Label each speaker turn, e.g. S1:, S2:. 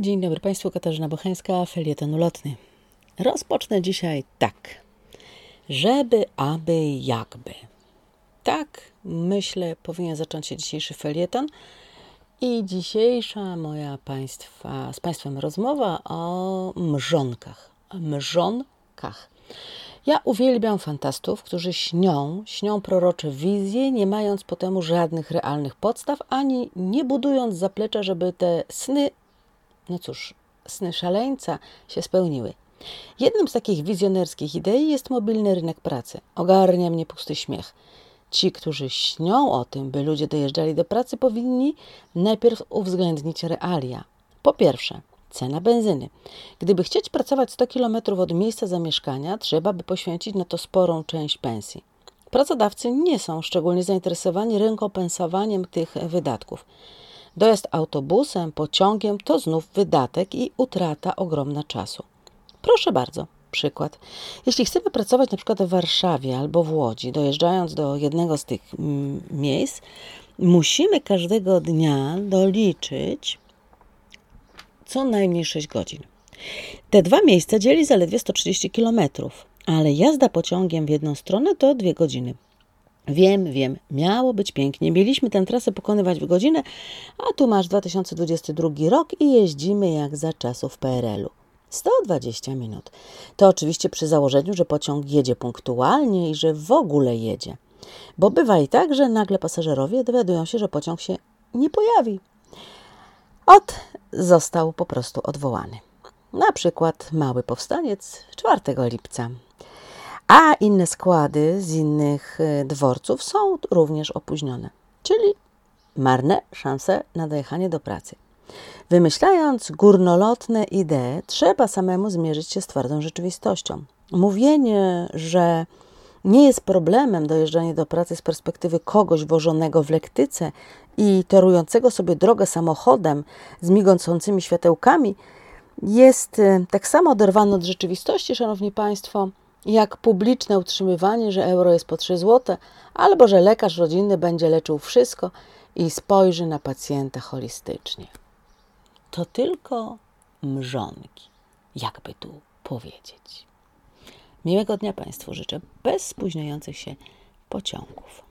S1: Dzień dobry Państwu, Katarzyna Bocheńska, felieton ulotny. Rozpocznę dzisiaj tak. Żeby, aby, jakby. Tak, myślę, powinien zacząć się dzisiejszy felieton. I dzisiejsza moja państwa, z Państwem rozmowa o mrzonkach. Mrzonkach. Ja uwielbiam fantastów, którzy śnią, śnią prorocze wizje, nie mając po temu żadnych realnych podstaw, ani nie budując zaplecza, żeby te sny no cóż, sny szaleńca się spełniły. Jedną z takich wizjonerskich idei jest mobilny rynek pracy. Ogarnia mnie pusty śmiech. Ci, którzy śnią o tym, by ludzie dojeżdżali do pracy, powinni najpierw uwzględnić realia. Po pierwsze, cena benzyny. Gdyby chcieć pracować 100 km od miejsca zamieszkania, trzeba by poświęcić na to sporą część pensji. Pracodawcy nie są szczególnie zainteresowani rekompensowaniem tych wydatków. Dojazd autobusem, pociągiem to znów wydatek i utrata ogromna czasu. Proszę bardzo, przykład. Jeśli chcemy pracować na przykład w Warszawie albo w Łodzi, dojeżdżając do jednego z tych mm, miejsc, musimy każdego dnia doliczyć co najmniej 6 godzin. Te dwa miejsca dzieli zaledwie 130 km, ale jazda pociągiem w jedną stronę to 2 godziny. Wiem, wiem, miało być pięknie. Mieliśmy tę trasę pokonywać w godzinę, a tu masz 2022 rok i jeździmy jak za czasów PRL-u. 120 minut. To oczywiście przy założeniu, że pociąg jedzie punktualnie i że w ogóle jedzie. Bo bywa i tak, że nagle pasażerowie dowiadują się, że pociąg się nie pojawi. Ot, został po prostu odwołany. Na przykład mały powstaniec 4 lipca a inne składy z innych e, dworców są również opóźnione, czyli marne szanse na dojechanie do pracy. Wymyślając górnolotne idee, trzeba samemu zmierzyć się z twardą rzeczywistością. Mówienie, że nie jest problemem dojeżdżanie do pracy z perspektywy kogoś wożonego w lektyce i torującego sobie drogę samochodem z migącącymi światełkami, jest e, tak samo oderwane od rzeczywistości, Szanowni Państwo, jak publiczne utrzymywanie, że euro jest po 3 zł, albo że lekarz rodzinny będzie leczył wszystko i spojrzy na pacjenta holistycznie. To tylko mrzonki, jakby tu powiedzieć. Miłego dnia Państwu życzę bez spóźniających się pociągów.